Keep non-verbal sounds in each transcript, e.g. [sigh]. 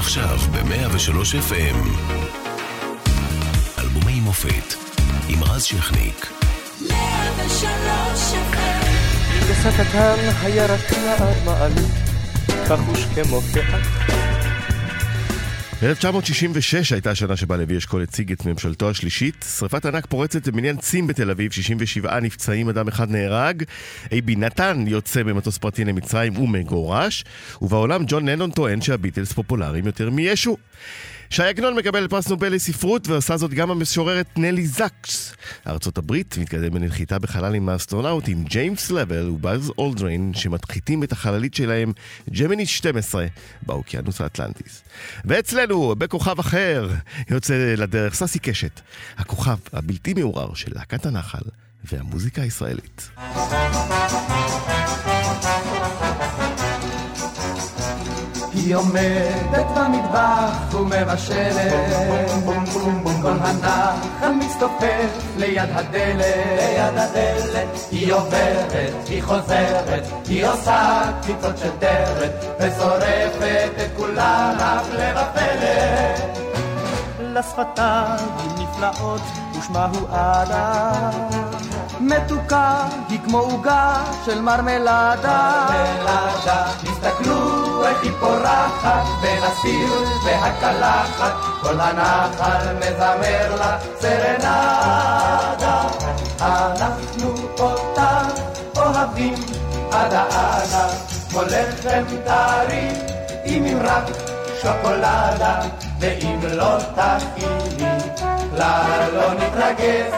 עכשיו ב-103 FM. אלבומי מופת עם רז שכניק. 103 FM. בשקתן הירקה עד מעלית, כחוש כמו פאת. ב-1966 הייתה השנה שבה לוי אשכול הציג את ממשלתו השלישית. שרפת ענק פורצת במניין צים בתל אביב, 67 נפצעים, אדם אחד נהרג. אייבי נתן יוצא במטוס פרטי למצרים ומגורש. ובעולם ג'ון לנון טוען שהביטלס פופולריים יותר מישו. שי עגנון מקבל פרס נובל לספרות, ועושה זאת גם המשוררת נלי זקס. ארצות הברית מתקדם בנחיתה בחלל עם האסטרונאוטים ג'יימס לאוול ובאז אולדריין, שמנחיתים את החללית שלהם, ג'מיני 12, באוקיינוס האטלנטיס. ואצלנו, בכוכב אחר, יוצא לדרך ססי קשת, הכוכב הבלתי מעורער של להקת הנח"ל והמוזיקה הישראלית. היא עומדת במטבח ומבשלת. כל הנחל מצטופף ליד הדלת. ליד הדלת. היא עוברת, היא חוזרת היא עושה קציצות של דרת ושורפת את כולם הפלא ופלא לשפתיים נפלאות ושמה הוא אדם מתוקה היא כמו עוגה של מרמלדה. מרמלדה, תסתכלו איך היא פורחת בין הסיר והקלחת, כל הנחל מזמר לה סרנדה. אנחנו אותה אוהבים עד העדה, כמו לחם טרי עם ממרק שוקולדה, ואם לא תכיני, לה לא נתרגז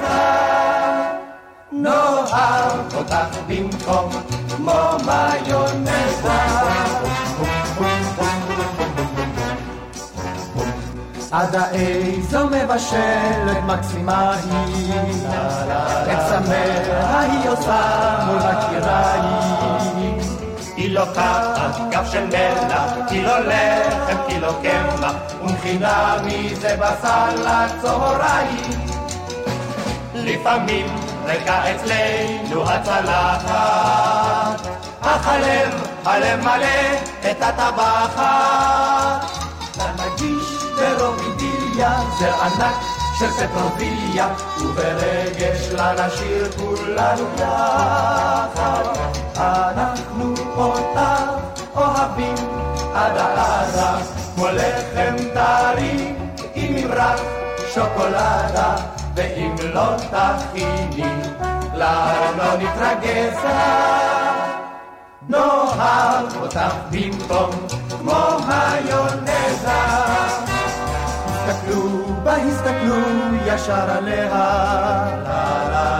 נאהב אותך במקום כמו מיונזה. עד האיזו מבשלת מקסימה היא, את צמאה היא עושה מול הקיריים. היא לוקחת כף של מלח, קילו לחם, קילו קמח, ומכינה מזה בשר לצהריים. לפעמים ריקה אצלנו הצלחת, אך הלב, הלב מלא את הטבחת. לנגיש ברובידיליה זה ענק של פטרוביליה, וברגש לנשיר כולנו יחד. אנחנו אותך אוהבים עד העדה, כמו לחם טרי עם ממרח שוקולדה. ואם לא תכיני, לה לא נתרגז. נאהב אותך במקום כמו היונזה. הסתכלו בה, הסתכלו ישר עליה,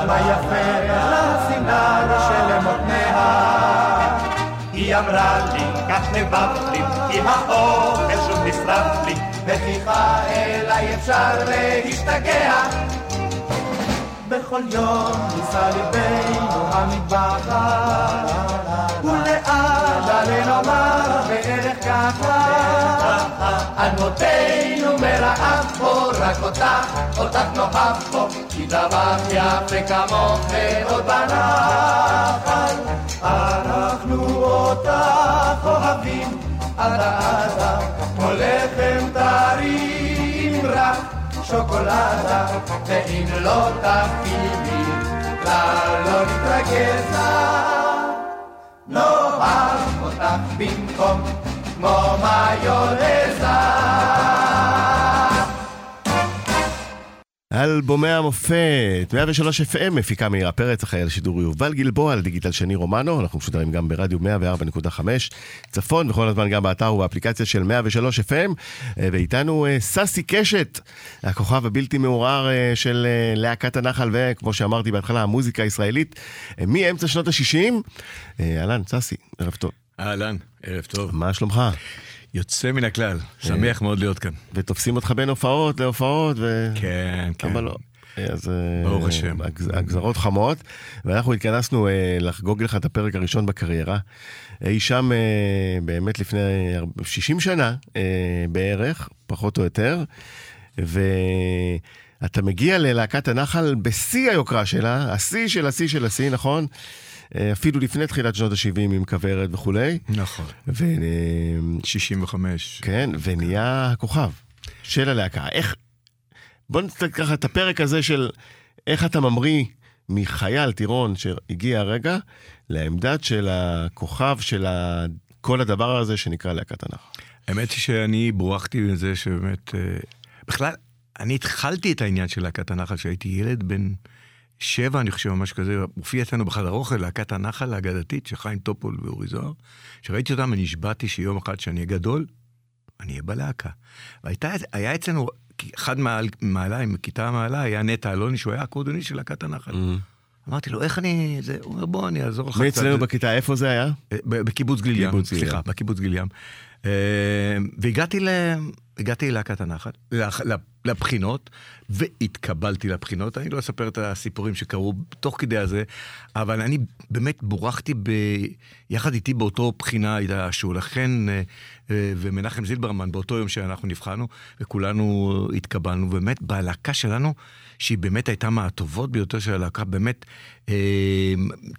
מה יפה לשנאה שלמותניה. היא אמרה לי, כך נבב לי, כי האוכל שוב נשרף לי, וכיחה אליי אפשר להשתגע. בכל יום נישא ליבנו המטבחת, ולעד עלינו אמר בערך ככה, אדמותינו מרעב פה, רק אותך, אותך נאהב פה, כי דבר יפה כמוך ועוד בנחל, אנחנו אותך אוהבים עד העדה, כמו שוקולדה, ואם לא תכיני, כלל לא נתרגז נאהב אותך במקום כמו מיונזה. אלבומי המופת, 103 FM, מפיקה מאירה פרץ, אחראי על שידור יובל גלבוע, על דיגיטל שני רומנו, אנחנו משודרים גם ברדיו 104.5 צפון, וכל הזמן גם באתר ובאפליקציה של 103 FM, אה, ואיתנו אה, ססי קשת, הכוכב הבלתי מעורר אה, של להקת הנחל, וכמו שאמרתי בהתחלה, המוזיקה הישראלית, מאמצע שנות ה-60. אהלן, ססי, ערב טוב. אהלן, ערב טוב. מה שלומך? יוצא מן הכלל, שמח מאוד להיות כאן. ותופסים אותך בין הופעות להופעות, ו... כן, כן. אבל לא. אז ברוך השם. הגזרות חמות, ואנחנו התכנסנו לחגוג לך את הפרק הראשון בקריירה. אי שם באמת לפני 60 שנה בערך, פחות או יותר, ואתה מגיע ללהקת הנחל בשיא היוקרה שלה, השיא של השיא של השיא, נכון? אה, אפילו לפני תחילת שנות ה-70 עם כוורת וכולי. נכון. ו... 65. כן, ונהיה הכוכב של הלהקה. איך... בוא נצטרך ככה את הפרק הזה של איך אתה ממריא מחייל טירון שהגיע הרגע לעמדת של הכוכב של ה... כל הדבר הזה שנקרא להקת הנחל. האמת היא שאני בורחתי מזה שבאמת... אה, בכלל, אני התחלתי את העניין של להקת הנחל כשהייתי ילד בן שבע, אני חושב, ממש כזה, הופיע אצלנו בחדר אוכל להקת הנחל האגדתית של חיים טופול ואורי זוהר. כשראיתי אותם, אני נשבעתי שיום אחד שאני אהיה גדול, אני אהיה בלהקה. והיה אצלנו, אחד מעליי, מכיתה מעלה, היה נטע אלוני, שהוא היה הקורדוני של להקת הנחל. Mm-hmm. אמרתי לו, איך אני... זה, הוא אומר, בוא, אני אעזור לך קצת. מי אצלנו בכיתה, איפה זה היה? בקיבוץ גליל ים, סליחה, בקיבוץ גליל ים. אה, והגעתי ל... הגעתי ללהקת הנחל, לבחינות, והתקבלתי לבחינות. אני לא אספר את הסיפורים שקרו תוך כדי הזה, אבל אני באמת בורחתי ב... יחד איתי באותו בחינה הייתה שולה חן אה, אה, ומנחם זילברמן באותו יום שאנחנו נבחנו, וכולנו התקבלנו. באמת, בלהקה שלנו, שהיא באמת הייתה מהטובות ביותר של הלהקה, באמת, אה,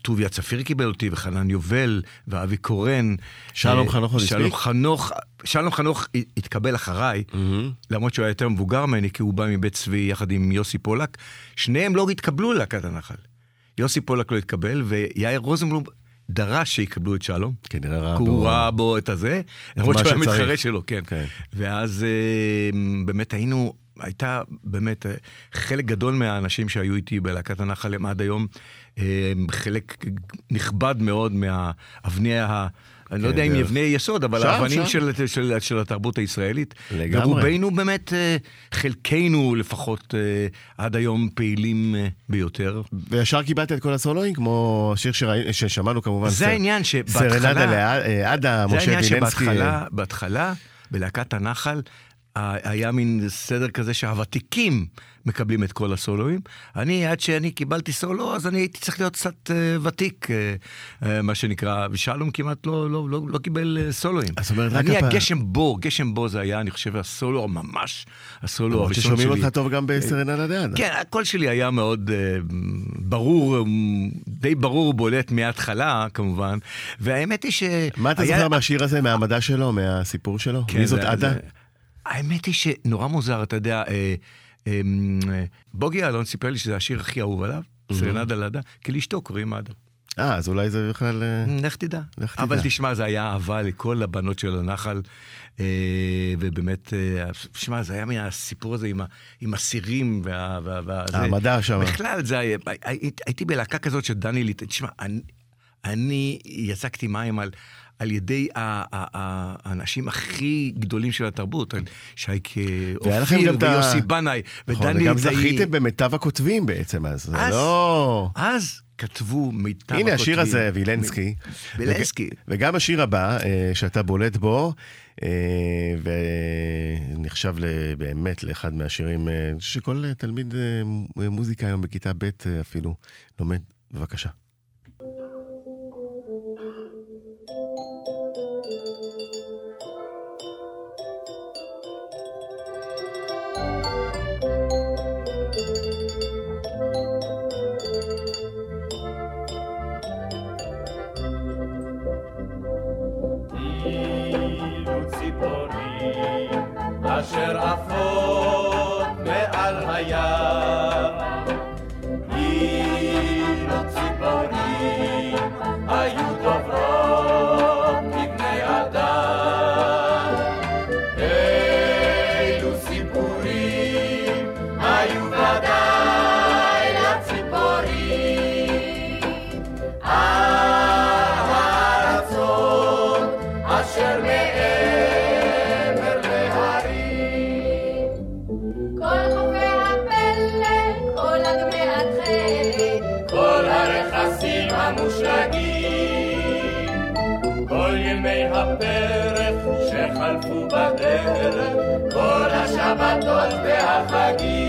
טוביה צפיר קיבל אותי, וחנן יובל, ואבי קורן. שלום חנוך עוד שלום חנוך, שלום חנוך התקבל אחריי, mm-hmm. למרות שהוא היה יותר מבוגר ממני, כי הוא בא מבית צבי יחד עם יוסי פולק. שניהם לא התקבלו ללהקת הנחל. יוסי פולק לא התקבל, ויאיר רוזנבלום דרש שיקבלו את שלום. כנראה ראה בו... הוא ראה בו את הזה, למרות שהוא היה מתחרה שלו, כן. כן. ואז אה, באמת היינו, הייתה באמת, אה, חלק גדול מהאנשים שהיו איתי בלהקת הנחל הם עד היום, אה, חלק נכבד מאוד מהאבני ה... אני לא יודע אם יבני יסוד, אבל האבנים של, של, של התרבות הישראלית. לגמרי. ורובנו באמת, אה, חלקנו לפחות עד היום פעילים ביותר. וישר קיבלת את כל הסולואים, כמו השיר שראי, ששמענו כמובן. זה העניין שבהתחלה... סרנדה לעדה, משה וילנסקי. זה העניין שבהתחלה, בהתחלה, בלהקת הנחל, היה מין סדר כזה שהוותיקים מקבלים את כל הסולואים. אני, עד שאני קיבלתי סולו, אז אני הייתי צריך להיות קצת uh, ותיק, uh, uh, מה שנקרא, ושלום כמעט לא, לא, לא, לא קיבל uh, סולואים. זאת אומרת, אני הגשם בו, גשם בו זה היה, אני חושב, הסולו ממש, הסולו הראשון שלי. ששומעים אותך טוב גם בסרנה לדעת. כן, הקול שלי היה מאוד ברור, די ברור ובולט מההתחלה, כמובן, והאמת היא ש... מה אתה זוכר מהשיר הזה, מהמדע שלו, מהסיפור שלו? כן, מי זאת עדה? האמת היא שנורא מוזר, אתה יודע, אה, אה, בוגי יעלון סיפר לי שזה השיר הכי אהוב עליו, סרנדה לאדה, כי לאשתו קוראים עדה. אה, אז אולי זה בכלל... אה, לך תדע. לך תדע. אבל תשמע, זה היה אהבה לכל הבנות של הנחל, אה, ובאמת, אה, שמע, זה היה מהסיפור הזה עם, ה, עם הסירים וה... וה, וה המדע שם. בכלל, זה היה... הייתי בלהקה כזאת של דני ליטל, תשמע, אני, אני יצקתי מים על... על ידי האנשים הכי גדולים של התרבות, שייקה אופיר ויוסי בנאי ודני ליטאי. וגם זכיתם במיטב הכותבים בעצם, אז זה לא... אז כתבו מיטב הכותבים. הנה השיר הזה, וילנסקי. וילנסקי. וגם השיר הבא, אה, שאתה בולט בו, אה, ונחשב באמת לאחד מהשירים אה, שכל תלמיד מוזיקה היום בכיתה ב' אפילו לומד. בבקשה. אשר עפות מעל הים. todos ferrados aqui.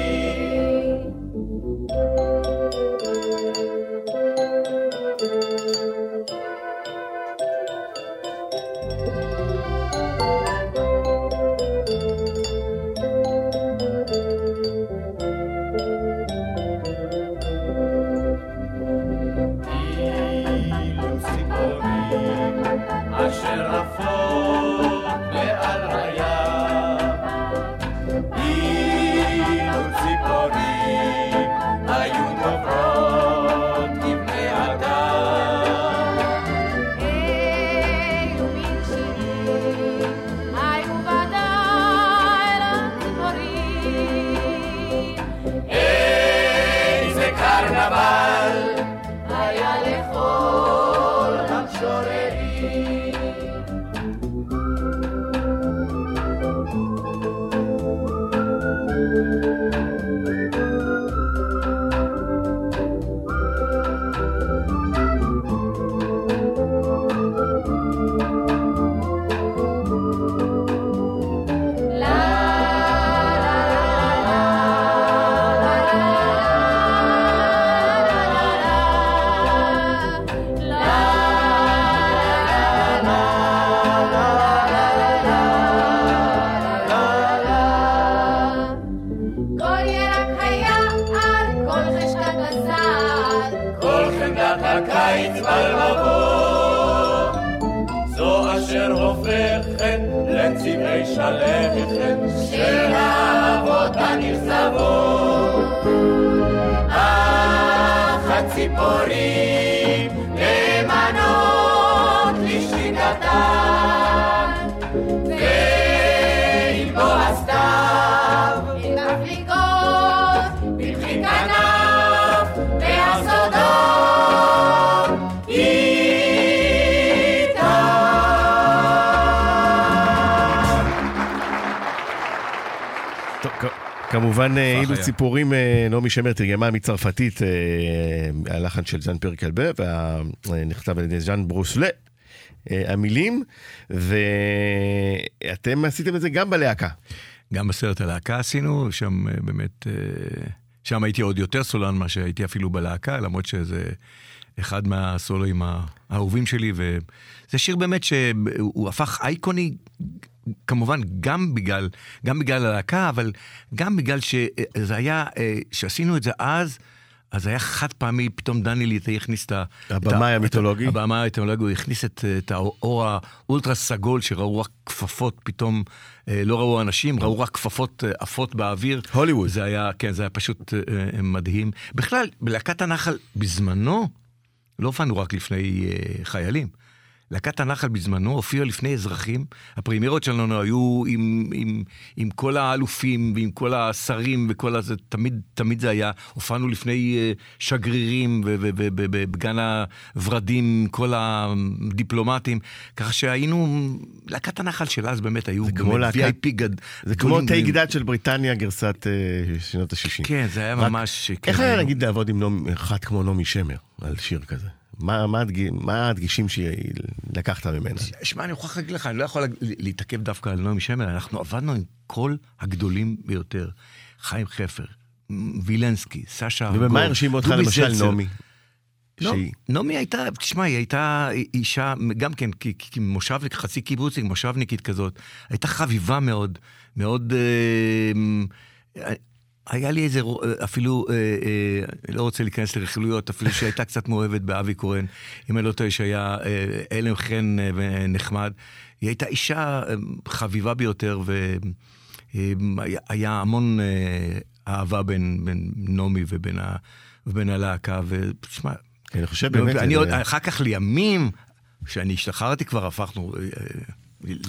שמר תרגמה מצרפתית, אה, הלחן של ז'אן פר קלבה, ונכתב על ידי ז'אן ברוסלה. אה, המילים, ואתם עשיתם את זה גם בלהקה. גם בסרט הלהקה עשינו, שם אה, באמת, אה, שם הייתי עוד יותר סולן ממה שהייתי אפילו בלהקה, למרות שזה אחד מהסולואים האהובים שלי, וזה שיר באמת שהוא הפך אייקוני, כמובן גם בגלל, גם בגלל הלהקה, אבל גם בגלל שזה היה, אה, שעשינו את זה אז, אז היה חד פעמי, פתאום דני ליטאי הכניס את ה... הבמאי המיתולוגי. הבמאי המיתולוגי, הוא הכניס את, את האור האולטרה סגול, שראו רק כפפות, פתאום אה, לא ראו אנשים, ראו רק כפפות אה, עפות באוויר. הוליווד. זה היה, כן, זה היה פשוט מדהים. בכלל, בלהקת הנחל בזמנו, לא הופענו רק לפני חיילים. להקת הנחל בזמנו הופיעה לפני אזרחים. הפרימיירות שלנו היו עם, עם, עם כל האלופים ועם כל השרים וכל הזה, תמיד, תמיד זה היה. הופענו לפני אה, שגרירים ובגן הורדים, כל הדיפלומטים. ככה שהיינו, להקת הנחל של אז באמת היו זה כמו להקת- VIP גד... זה כמו. תה גדת של בריטניה, גרסת אה, שנות ה-60. כן, זה היה רק- ממש... איך כן, היה נגיד לעבוד עם אחת כמו נעמי שמר על שיר כזה? מה, מה, הדג... מה הדגישים שלקחת ממנה? שמע, אני מוכרח להגיד לך, אני לא יכול לה- להתעכב דווקא על נעמי שמר, אנחנו עבדנו עם כל הגדולים ביותר. חיים חפר, וילנסקי, סשה ארגוב, ובמה הרשים אותך למשל. נעמי? שהיא- נעמי הייתה, תשמע, היא הייתה אישה, גם כן, כמושבניק, חצי קיבוצניק, מושבניקית כזאת. הייתה חביבה מאוד, מאוד... אה, היה לי איזה, רו- אפילו, אה, אה, לא רוצה להיכנס לרכילויות, אפילו שהייתה קצת מאוהבת באבי קורן, אם אני לא טועה שהיה אה, הלם חן אה, ונחמד. היא הייתה אישה אה, חביבה ביותר, והיה המון אה, אהבה בין, בין נעמי ובין, ה, ובין הלהקה, ותשמע, אני חושב באמת... אני זה- עוד, אחר כך לימים, כשאני השתחררתי כבר, הפכנו אה,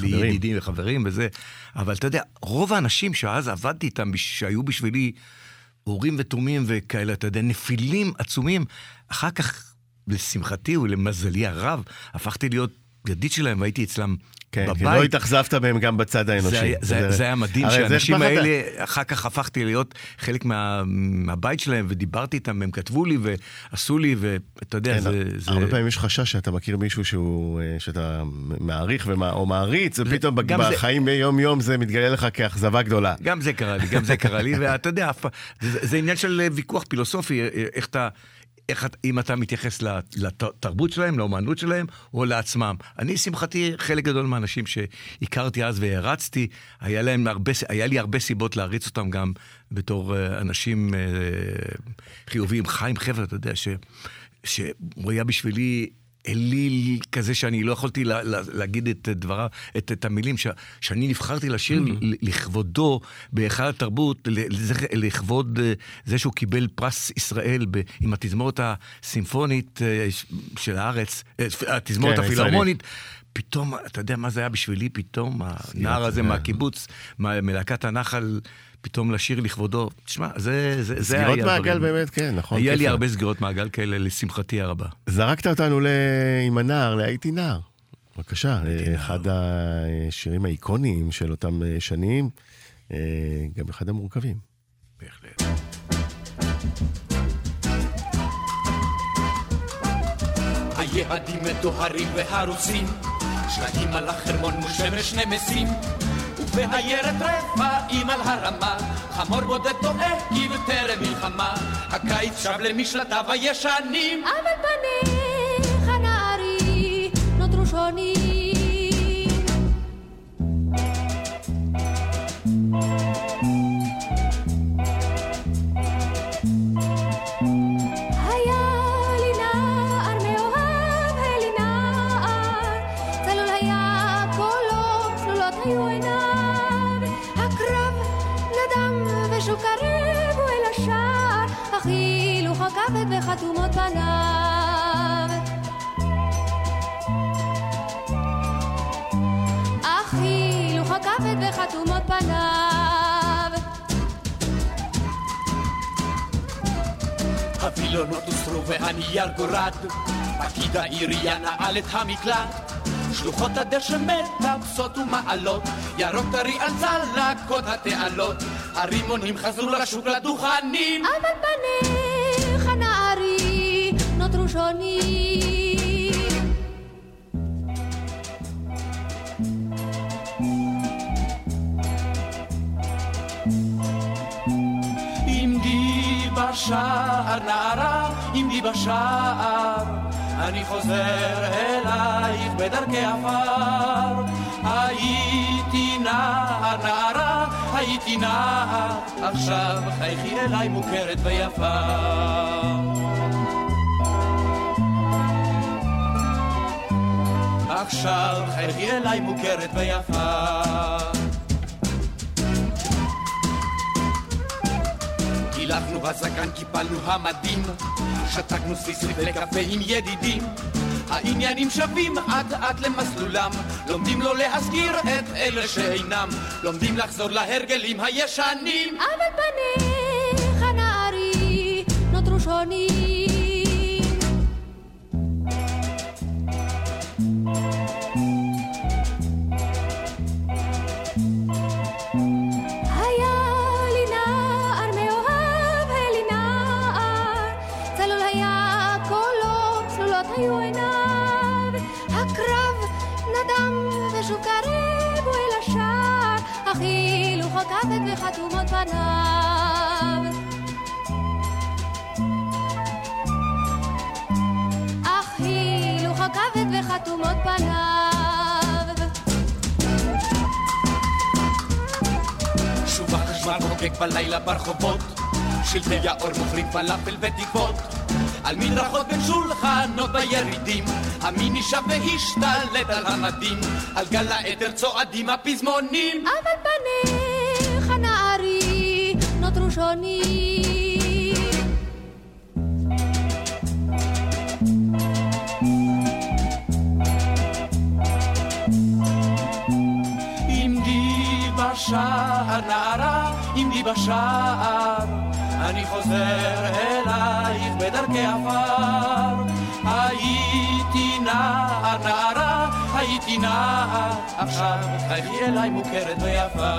לידידים וחברים וזה, אבל אתה יודע, רוב האנשים שאז עבדתי איתם, שהיו בשבילי הורים ותומים וכאלה, אתה יודע, נפילים עצומים, אחר כך, לשמחתי ולמזלי הרב, הפכתי להיות ידיד שלהם והייתי אצלם כן, בבית. כי לא התאכזבת מהם גם בצד האנושי. זה, היה- זה, זה היה מדהים זה שהאנשים האלה, אחר כך הפכתי להיות חלק מה, מהבית שלהם, ודיברתי איתם, הם כתבו לי ועשו לי, ואתה יודע, כן, זה... זה... הרבה פעמים יש חשש שאתה מכיר מישהו שהוא, אה, שאתה מעריך ומה- או מעריץ, ופתאום זה- בחיים ביום-יום זה מתגלה לך כאכזבה גדולה. גם זה קרה לי, גם זה קרה לי, [laughs] ואתה יודע, זה, זה עניין של ויכוח פילוסופי, איך אתה... איך, אם אתה מתייחס לת- לתרבות שלהם, לאומנות שלהם, או לעצמם. אני, לשמחתי, חלק גדול מהאנשים שהכרתי אז והערצתי, היה, להם הרבה, היה לי הרבה סיבות להריץ אותם גם בתור אה, אנשים אה, חיוביים. חיים חבר, אתה יודע, ש, שהוא היה בשבילי אליל כזה שאני לא יכולתי לה, לה, להגיד את דבריו, את, את המילים, ש, שאני נבחרתי לשיר mm-hmm. לכבודו בהיכל התרבות, לכבוד אה, זה שהוא קיבל פרס ישראל ב, עם התזמורת הסימפונית אה, של הארץ, אה, התזמורת כן. הפילהרמונית. פתאום, אתה יודע מה זה היה בשבילי? פתאום הנער הזה. מהקיבוץ, מה- מלהקת הנחל, פתאום לשיר לכבודו. תשמע, זה, זה, זה היה סגירות מעגל דברים. באמת, כן, נכון. היה לי. הרבה סגירות מעגל כאלה, לשמחתי הרבה. זרקת אותנו ל... עם הנער, להייתי נער. בבקשה, אה, אחד השירים האיקוניים של אותם אה, שנים, אה, גם אחד המורכבים. בהחלט. היעדים מדוהרים והרוסים, שלגים על החרמון מול שמש נמסים, ובעיירת רפאים על הרמה, חמור בודד טועה כי בטרם מלחמה, הקיץ שב למשלטיו הישנים. אבל פניך וחתומות פניו. הווילונות הוסרו והנייר גורד, פקיד העירייה נעל את המקלט. שלוחות הדשא מטפסות ומעלות, ירוק טרי על צלקות התעלות. הרימונים חזרו לשוק לדוכנים. אבל פניך נערי נותרו שונים. בשער נערה, עמדי בשער, אני חוזר אלייך בדרכי עפר. הייתי נער נערה, הייתי נער, עכשיו חייכי אליי מוכרת ויפה. עכשיו חייכי אליי מוכרת ויפה. קילחנו בזקן, קיפלנו המדים, שתקנו סיסריף לקפה עם ידידים. העניינים שווים אט אט למסלולם, לומדים לא להזכיר את אלה שאינם, לומדים לחזור להרגלים הישנים. אבל פניך נערי נותרו שונים. הכבד וחתומות פניו. שוב החשמל חוגג בלילה ברחובות, שלטי האור מוכרים פלאפל ותקוות. על מדרכות בין שולחנות בירידים, המיני שב והשתלט על המדים, על גל האתר צועדים הפזמונים. אבל פניך נערי נותרו שונים. בשער נערה, עמדי בשער, אני חוזר אלייך בדרכי עפר. הייתי נער נערה, הייתי נער, עכשיו חייכי אליי מוכרת ויפה.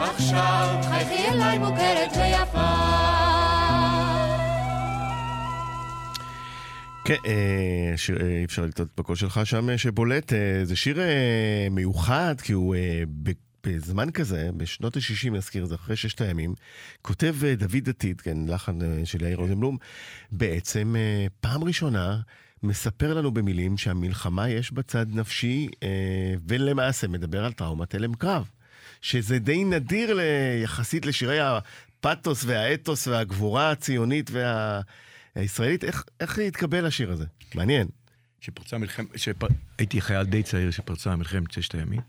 עכשיו חייכי אליי מוכרת ויפה. כן, אה, שיר, אה, אי אפשר לקטות בקול שלך שם אה, שבולט. זה שיר מיוחד, כי הוא בזמן כזה, בשנות ה-60, נזכיר את זה, אחרי ששת הימים, כותב דוד עתיד, כן, לחן של יאיר רוזנבלום, בעצם פעם ראשונה מספר לנו במילים שהמלחמה יש בה צד נפשי, ולמעשה מדבר על טראומת הלם קרב. שזה די נדיר ל- יחסית לשירי הפתוס והאתוס והגבורה הציונית וה... הישראלית, איך, איך התקבל השיר הזה? מעניין. שפרצה מלחמת, שפ... הייתי חייל די צעיר שפרצה מלחמת ששת הימים.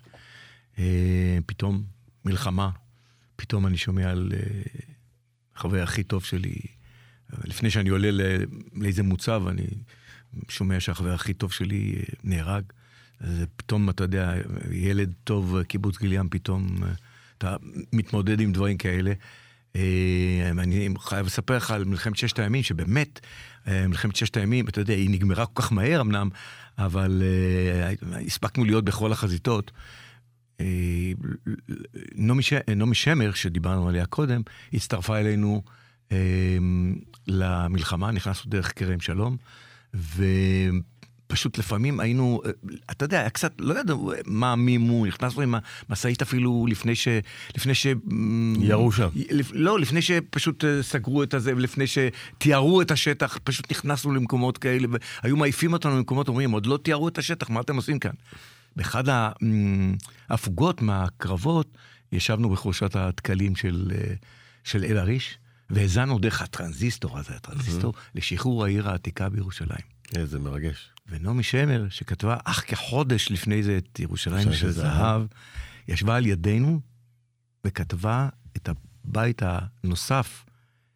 אה, פתאום מלחמה, פתאום אני שומע על אה, החבר הכי טוב שלי. לפני שאני עולה לאיזה מוצב, אני שומע שהחבר הכי טוב שלי אה, נהרג. אז פתאום, אתה יודע, ילד טוב, קיבוץ גיל ים, פתאום אתה מתמודד עם דברים כאלה. אה, אני חייב לספר לך על מלחמת ששת הימים, שבאמת, אה, מלחמת ששת הימים, אתה יודע, היא נגמרה כל כך מהר אמנם, אבל אה, הספקנו להיות בכל החזיתות. נעמי, ש... שמר, שדיברנו עליה קודם, הצטרפה אלינו למלחמה, נכנסנו דרך כרם שלום, ופשוט לפעמים היינו, אה, אתה יודע, היה קצת, לא ידענו מה מימו, נכנסנו עם המשאית אפילו לפני ש... לפני ש... ירו שם. לא, לפני שפשוט אה, סגרו את הזה, ולפני שתיארו את השטח, פשוט נכנסנו למקומות כאלה, והיו מעיפים אותנו למקומות, אומרים, עוד לא תיארו את השטח, מה אתם עושים כאן? באחד ההפוגות מהקרבות, ישבנו בחורשת הדקלים של, אה, של אל עריש, והאזנו דרך הטרנזיסטור הזה, הטרנזיסטור, לשחרור העיר העתיקה בירושלים. איזה מרגש. ונעמי שמר, שכתבה אך כחודש לפני זה את ירושלים של זהב, ישבה על ידינו וכתבה את הבית הנוסף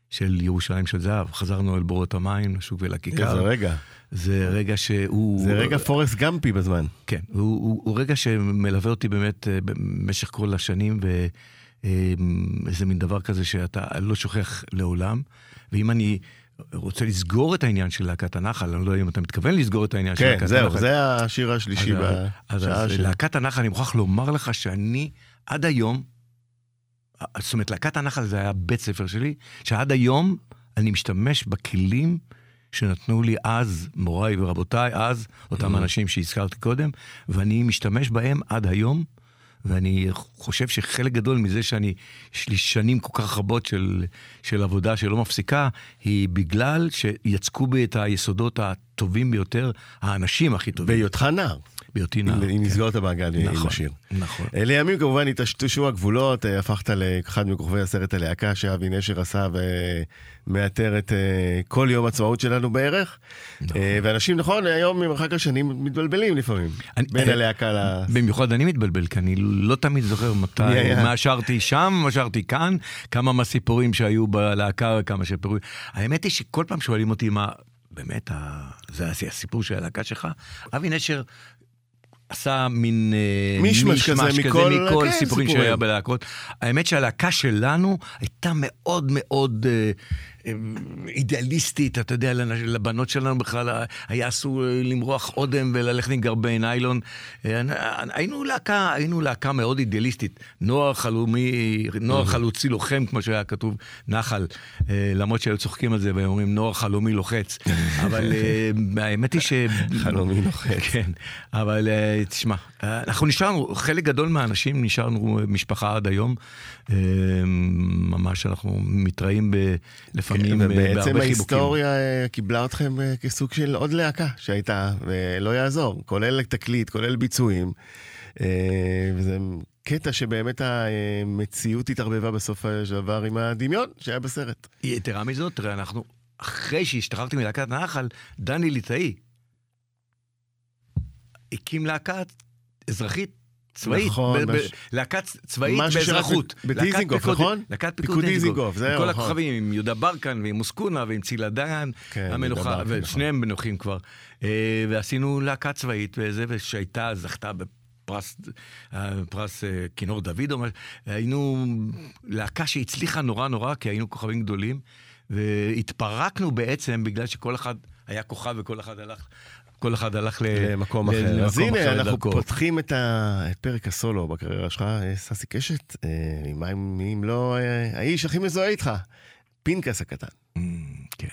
של ירושלים של זהב. חזרנו אל בורות המים, לשוק ולכיכר. איזה רגע. זה רגע שהוא... זה רגע פורסט גמפי בזמן. כן, הוא, הוא, הוא רגע שמלווה אותי באמת אה, במשך כל השנים, ואיזה מין דבר כזה שאתה לא שוכח לעולם. ואם אני רוצה לסגור את העניין של להקת הנחל, אני לא יודע אם אתה מתכוון לסגור את העניין כן, של להקת זהו, הנחל. כן, זהו, זה השיר השלישי אז, אז, בשעה אז של... להקת הנחל, אני מוכרח לומר לך שאני עד היום, זאת אומרת, להקת הנחל זה היה בית ספר שלי, שעד היום אני משתמש בכלים שנתנו לי אז, מוריי ורבותיי, אז, אותם Mm. אנשים שהזכרתי קודם, ואני משתמש בהם עד היום. ואני חושב שחלק גדול מזה שאני, יש לי שנים כל כך רבות של, של עבודה שלא מפסיקה, היא בגלל שיצקו בי את היסודות הטובים ביותר, האנשים הכי טובים. בהיותך נער. בהיותי נער. אם נסגור את המעגל עם נכון, השיר. נכון. אה, לימים כמובן התשתשו הגבולות, אה, הפכת לאחד מכוכבי הסרט הלהקה שאבי נשר עשה ומאתר את אה, כל יום עצמאות שלנו בערך. נכון. ואנשים, נכון, היום ממרחק השנים מתבלבלים לפעמים, בין הלהקה ל... במיוחד אני מתבלבל, כי אני לא תמיד זוכר מתי? מה שרתי שם, מה שרתי כאן, כמה מהסיפורים שהיו בלהקה, כמה סיפורים. האמת היא שכל פעם שואלים אותי מה, באמת, ה... זה הסיפור של הלהקה שלך? אבי נשר עשה מין אה, מישמש כזה מכל- מכל כן, סיפורים. שהיה בלהקות. האמת שהלהקה שלנו הייתה מאוד מאוד אה, אידיאליסטית, אתה יודע, לבנות שלנו בכלל היה אסור אה, למרוח אודם וללכת עם גרבי ניילון. אה, היינו להקה, היינו להקה מאוד אידיאליסטית. נוער חלומי, נוער חלוצי לוחם, כמו שהיה כתוב, נחל. אה, למרות שהיו צוחקים על זה והם אומרים נוער חלומי לוחץ. [laughs] אבל אה, האמת היא ש... חלומי לוחץ. כן, אבל אה, תשמע, אה, אנחנו נשארנו, חלק גדול מהאנשים נשארנו משפחה עד היום. אה, ממש אנחנו מתראים ב, לפעמים אה, בהרבה ובעצם חיבוקים. ההיסטוריה אה, קיבלה אתכם אה, כסוג של עוד להקה שהייתה, ולא יעזור, כולל תקליט, כולל ביצועים. וזה קטע שבאמת המציאות התערבבה בסוף של דבר עם הדמיון שהיה בסרט. יתרה מזאת, תראה, אנחנו, אחרי שהשתחררתי מלהקת הנחל, דני ליטאי הקים להקה אזרחית. צבאית, נכון, ב- מש- להקה צבאית באזרחות. בדיזינגוף, נכון? להקת פיקוד דיזינגוף. זהו, כל נכון. הכוכבים, עם יהודה ברקן ועם מוסקונה ועם צילה דיין, כן, המנוחה, ברקן, נכון. ושניהם מנוחים כבר. אה, ועשינו להקה צבאית, וזה, ושהייתה, זכתה בפרס, אה, פרס אה, כינור דוד, או משהו. היינו להקה שהצליחה נורא נורא, כי היינו כוכבים גדולים, והתפרקנו בעצם בגלל שכל אחד היה כוכב וכל אחד הלך... כל אחד הלך למקום אחר. למקום אז הנה, אנחנו. פותחים את פרק הסולו בקריירה שלך, אה, ססי קשת, אה, מה אם לא אה, האיש הכי מזוהה איתך, פינקס הקטן. אממ, כן.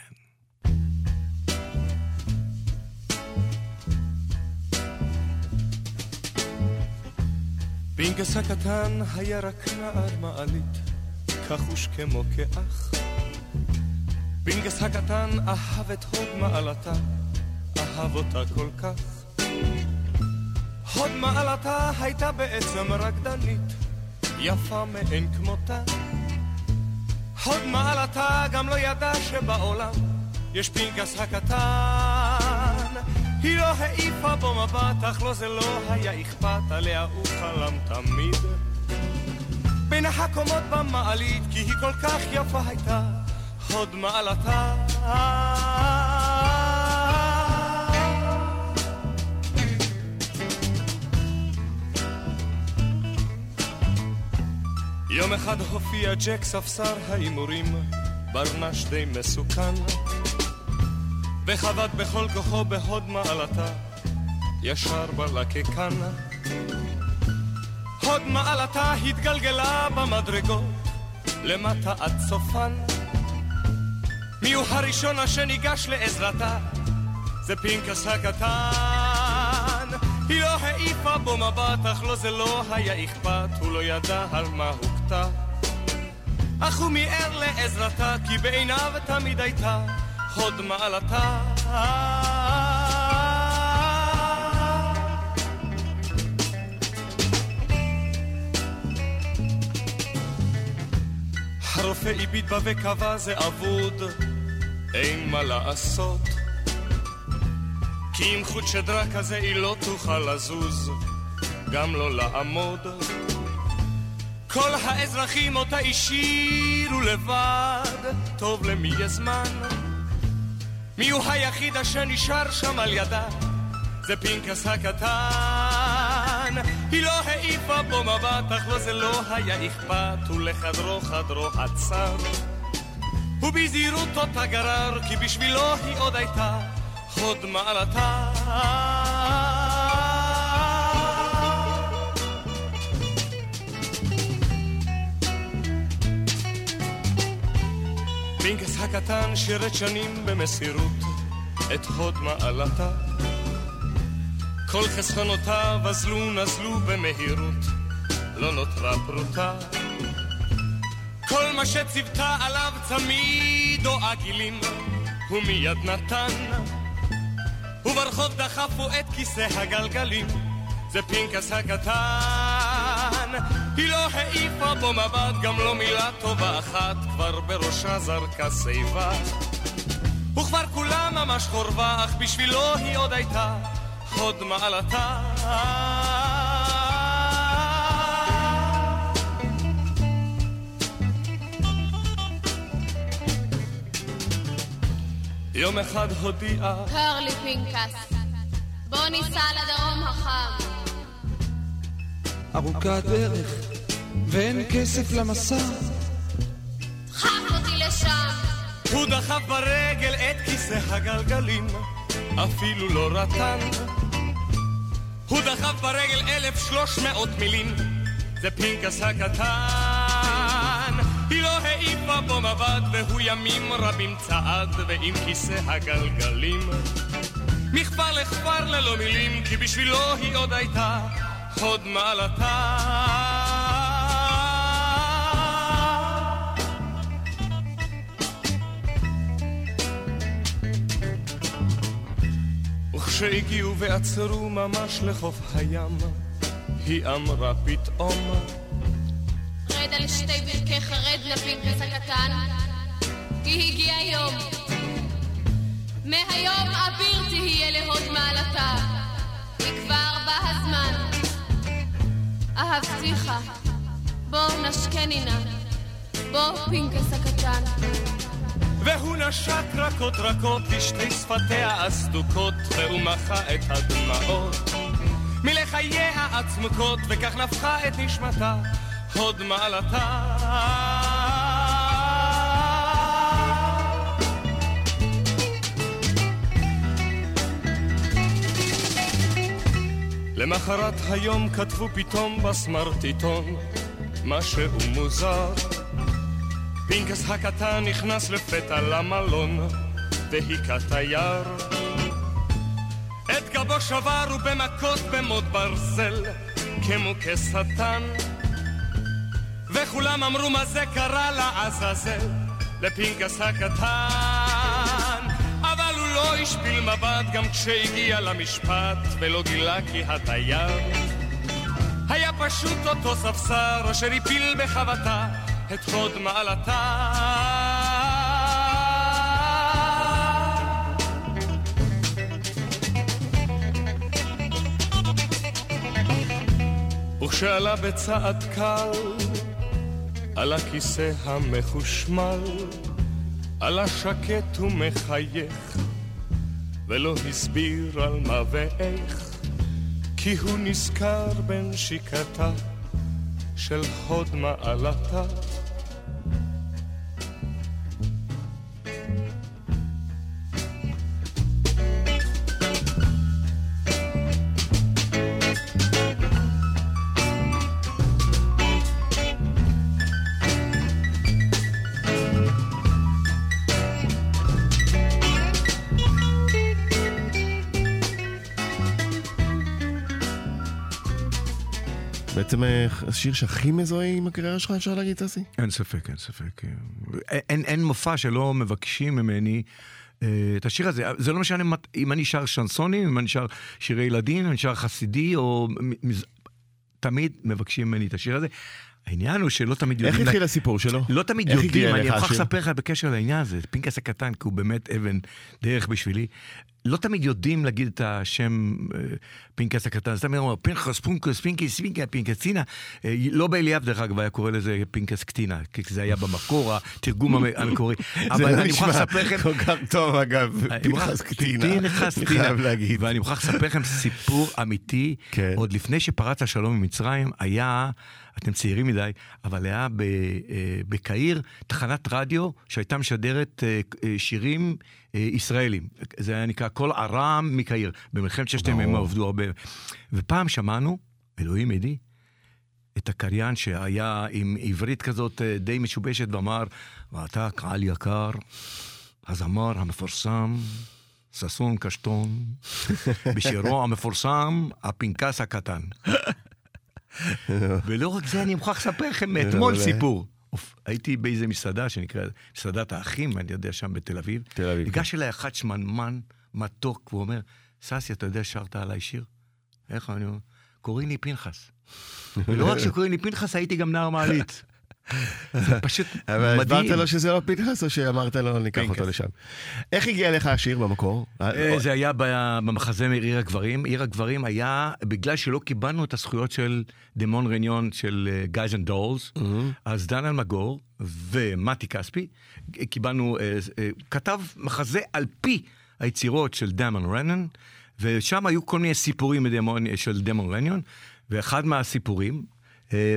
פינקס הקטן היה רק נער מעלית, כחוש כמו כאח. פינקס הקטן אהב את הוד מעלתה, אהב אותה כל כך. הוד מעלתה הייתה בעצם רקדנית, יפה מאין כמותה. הוד מעלתה גם לא ידע שבעולם יש פנקס הקטן. היא לא העיפה בו מבט, אך לו זה לא היה אכפת, עליה הוא חלם תמיד. בין הקומות במעלית, כי היא כל כך יפה הייתה, הוד מעלתה. יום אחד הופיע ג'ק ספסר ההימורים, ברנש די מסוכן, וחבט בכל כוחו בהוד מעלתה, ישר בלקקן. הוד מעלתה התגלגלה במדרגות, למטה עד סופן. מי הוא הראשון אשר ניגש לעזרתה? זה פנקס הקטן. היא לא העיפה בו מבט, אך לו זה לא היה אכפת, הוא לא ידע על מה הוכתה. אך הוא מיהר לעזרתה, כי בעיניו תמיד הייתה הוד מעלתה. הרופא הביט בה וקבע זה אבוד, אין מה לעשות. כי עם חוט שדרה כזה היא לא תוכל לזוז, גם לא לעמוד. כל האזרחים אותה השאירו לבד, טוב למי יהיה זמן? מי הוא היחיד אשר נשאר שם על ידה? זה פנקס הקטן. היא לא העיפה בו מבט, אך לו זה לא היה אכפת, ולחדרו חדרו עצר. ובזהירות אותה גרר, כי בשבילו היא עוד הייתה הוד מעלתה. פינקס הקטן שירת שנים במסירות את הוד מעלתה. כל חסכונותיו אזלו נזלו במהירות, לא נותרה פרוטה. כל מה שציוותה עליו צמיד או עגילים, הוא מיד נתן. וברחוב דחפו את כיסא הגלגלים, זה פנקס הקטן. היא לא העיפה בו מבט, גם לא מילה טובה אחת, כבר בראשה זרקה שיבה. וכבר כולה ממש חורבה, אך בשבילו היא עוד הייתה הוד מעלתה. יום אחד הודיעה קר לי פנקס, בוא ניסע לדרום החם. ארוכה דרך, ואין כסף למסע. דחף אותי לשם. הוא דחף ברגל את כיסא הגלגלים, אפילו לא רטן. הוא דחף ברגל אלף שלוש מאות מילים, זה פנקס הקטן. היא לא העיפה בו מבט, והוא ימים רבים צעד, ועם כיסא הגלגלים. מכפר לכפר ללא מילים, כי בשבילו היא עוד הייתה הוד מעלתה. וכשהגיעו ועצרו ממש לחוף הים, היא אמרה פתאום, רד על שתי ברכיך, רד לפנקס הקטן, כי הגיע יום. מהיום אביר תהיה להוד מעלתה, כי כבר בא הזמן. אהבתיך, בוא נשקני נא, בוא פנקס הקטן. והוא נשק רכות רכות לשתי שפתיה הסדוקות, והוא מחה את הדמעות מלחייה הצמוקות, וכך נפחה את נשמתה הוד מעלתה. למחרת היום כתבו פתאום בסמרטיטון משהו מוזר. פינקס הקטן נכנס לפתע למלון והיכה תייר את גבו שבר ובמכות במוט ברזל כמו כשטן. וכולם אמרו מה זה קרה לעזאזל? לפינקס הקטן לא השפיל מבט גם כשהגיע למשפט ולא גילה כי התייר היה פשוט אותו ספסר אשר הפיל בחבטה את הוד מעלתה. וכשעלה בצעד קל על הכיסא המחושמל, עלה שקט ומחייך, ולא הסביר על מה ואיך, כי הוא נזכר בנשיקתה של הוד מעלתה. בעצם אה, השיר שהכי מזוהה עם הקריירה שלך, אפשר להגיד, טסי? אין ספק, אין ספק. אין, אין מופע שלא מבקשים ממני אה, את השיר הזה. זה לא משנה אם אני שר שנסונים, אם אני שר שירי ילדים, אם אני שר חסידי, או... תמיד מבקשים ממני את השיר הזה. העניין הוא שלא תמיד איך יודעים... התחיל הסיפור שלו? לא תמיד איך יודעים, אני מוכרח? לספר לך בקשר לעניין הזה, פנקס הקטן, כי הוא באמת אבן דרך בשבילי. לא תמיד יודעים להגיד את השם אה, פנקס הקטן, אז תמיד אומרים פנחס, פונקוס, פינקס, פינקס, פינקסינה. אה, לא באליאב, דרך אגב, היה קורא לזה פנקס קטינה, כי זה היה במקור, התרגום המ- המקורי. [laughs] זה אבל לא אני מוכרח נשמע לספר לכם... כל כך טוב, אגב, מוכרח- פנחס קטינה. פנחס אני קטינה. חייב להגיד. ואני מוכרח לספר לכם סיפור אמיתי. כן. עוד לפני שפרץ השלום עם מצרים, היה, אתם צעירים מדי, אבל היה אה, בקהיר תחנת רדיו שהייתה משדרת אה, אה, שירים אה, ישראלים. זה היה נקרא קול ארם מקהיר. במלחמת ששת הימים. עבדו הרבה. ופעם שמענו, אלוהים עדי, את הקריין שהיה עם עברית כזאת אה, די משובשת ואמר, ואתה קהל יקר, הזמר המפורסם, ששון קשטון, [laughs] בשירו המפורסם, הפנקס הקטן. [laughs] ולא רק זה, אני מוכרח לספר לכם מאתמול מעולה. סיפור. הייתי באיזה מסעדה שנקראת מסעדת האחים, אני יודע, שם בתל אביב. תל אביב, ניגש אליי אחד שמנמן, מתוק, והוא אומר, ססי, אתה יודע שרת עליי שיר? איך אני אומר? קוראים לי פנחס. ולא רק שקוראים לי פנחס, הייתי גם נער מעלית. זה פשוט אבל מדהים. הסברת לו שזה לא פנחס, או שאמרת לו, ניקח פנקס. אותו לשם? איך הגיע לך השיר במקור? אה, זה היה במחזמר עיר הגברים. עיר הגברים היה, בגלל שלא קיבלנו את הזכויות של דמון רניון של Guys and Dolls, אז דן אלמגור ומתי כספי, קיבלנו, אה, אה, כתב מחזה על פי היצירות של דמון רניון, ושם היו כל מיני סיפורים של דמון רניון, ואחד מהסיפורים, אה,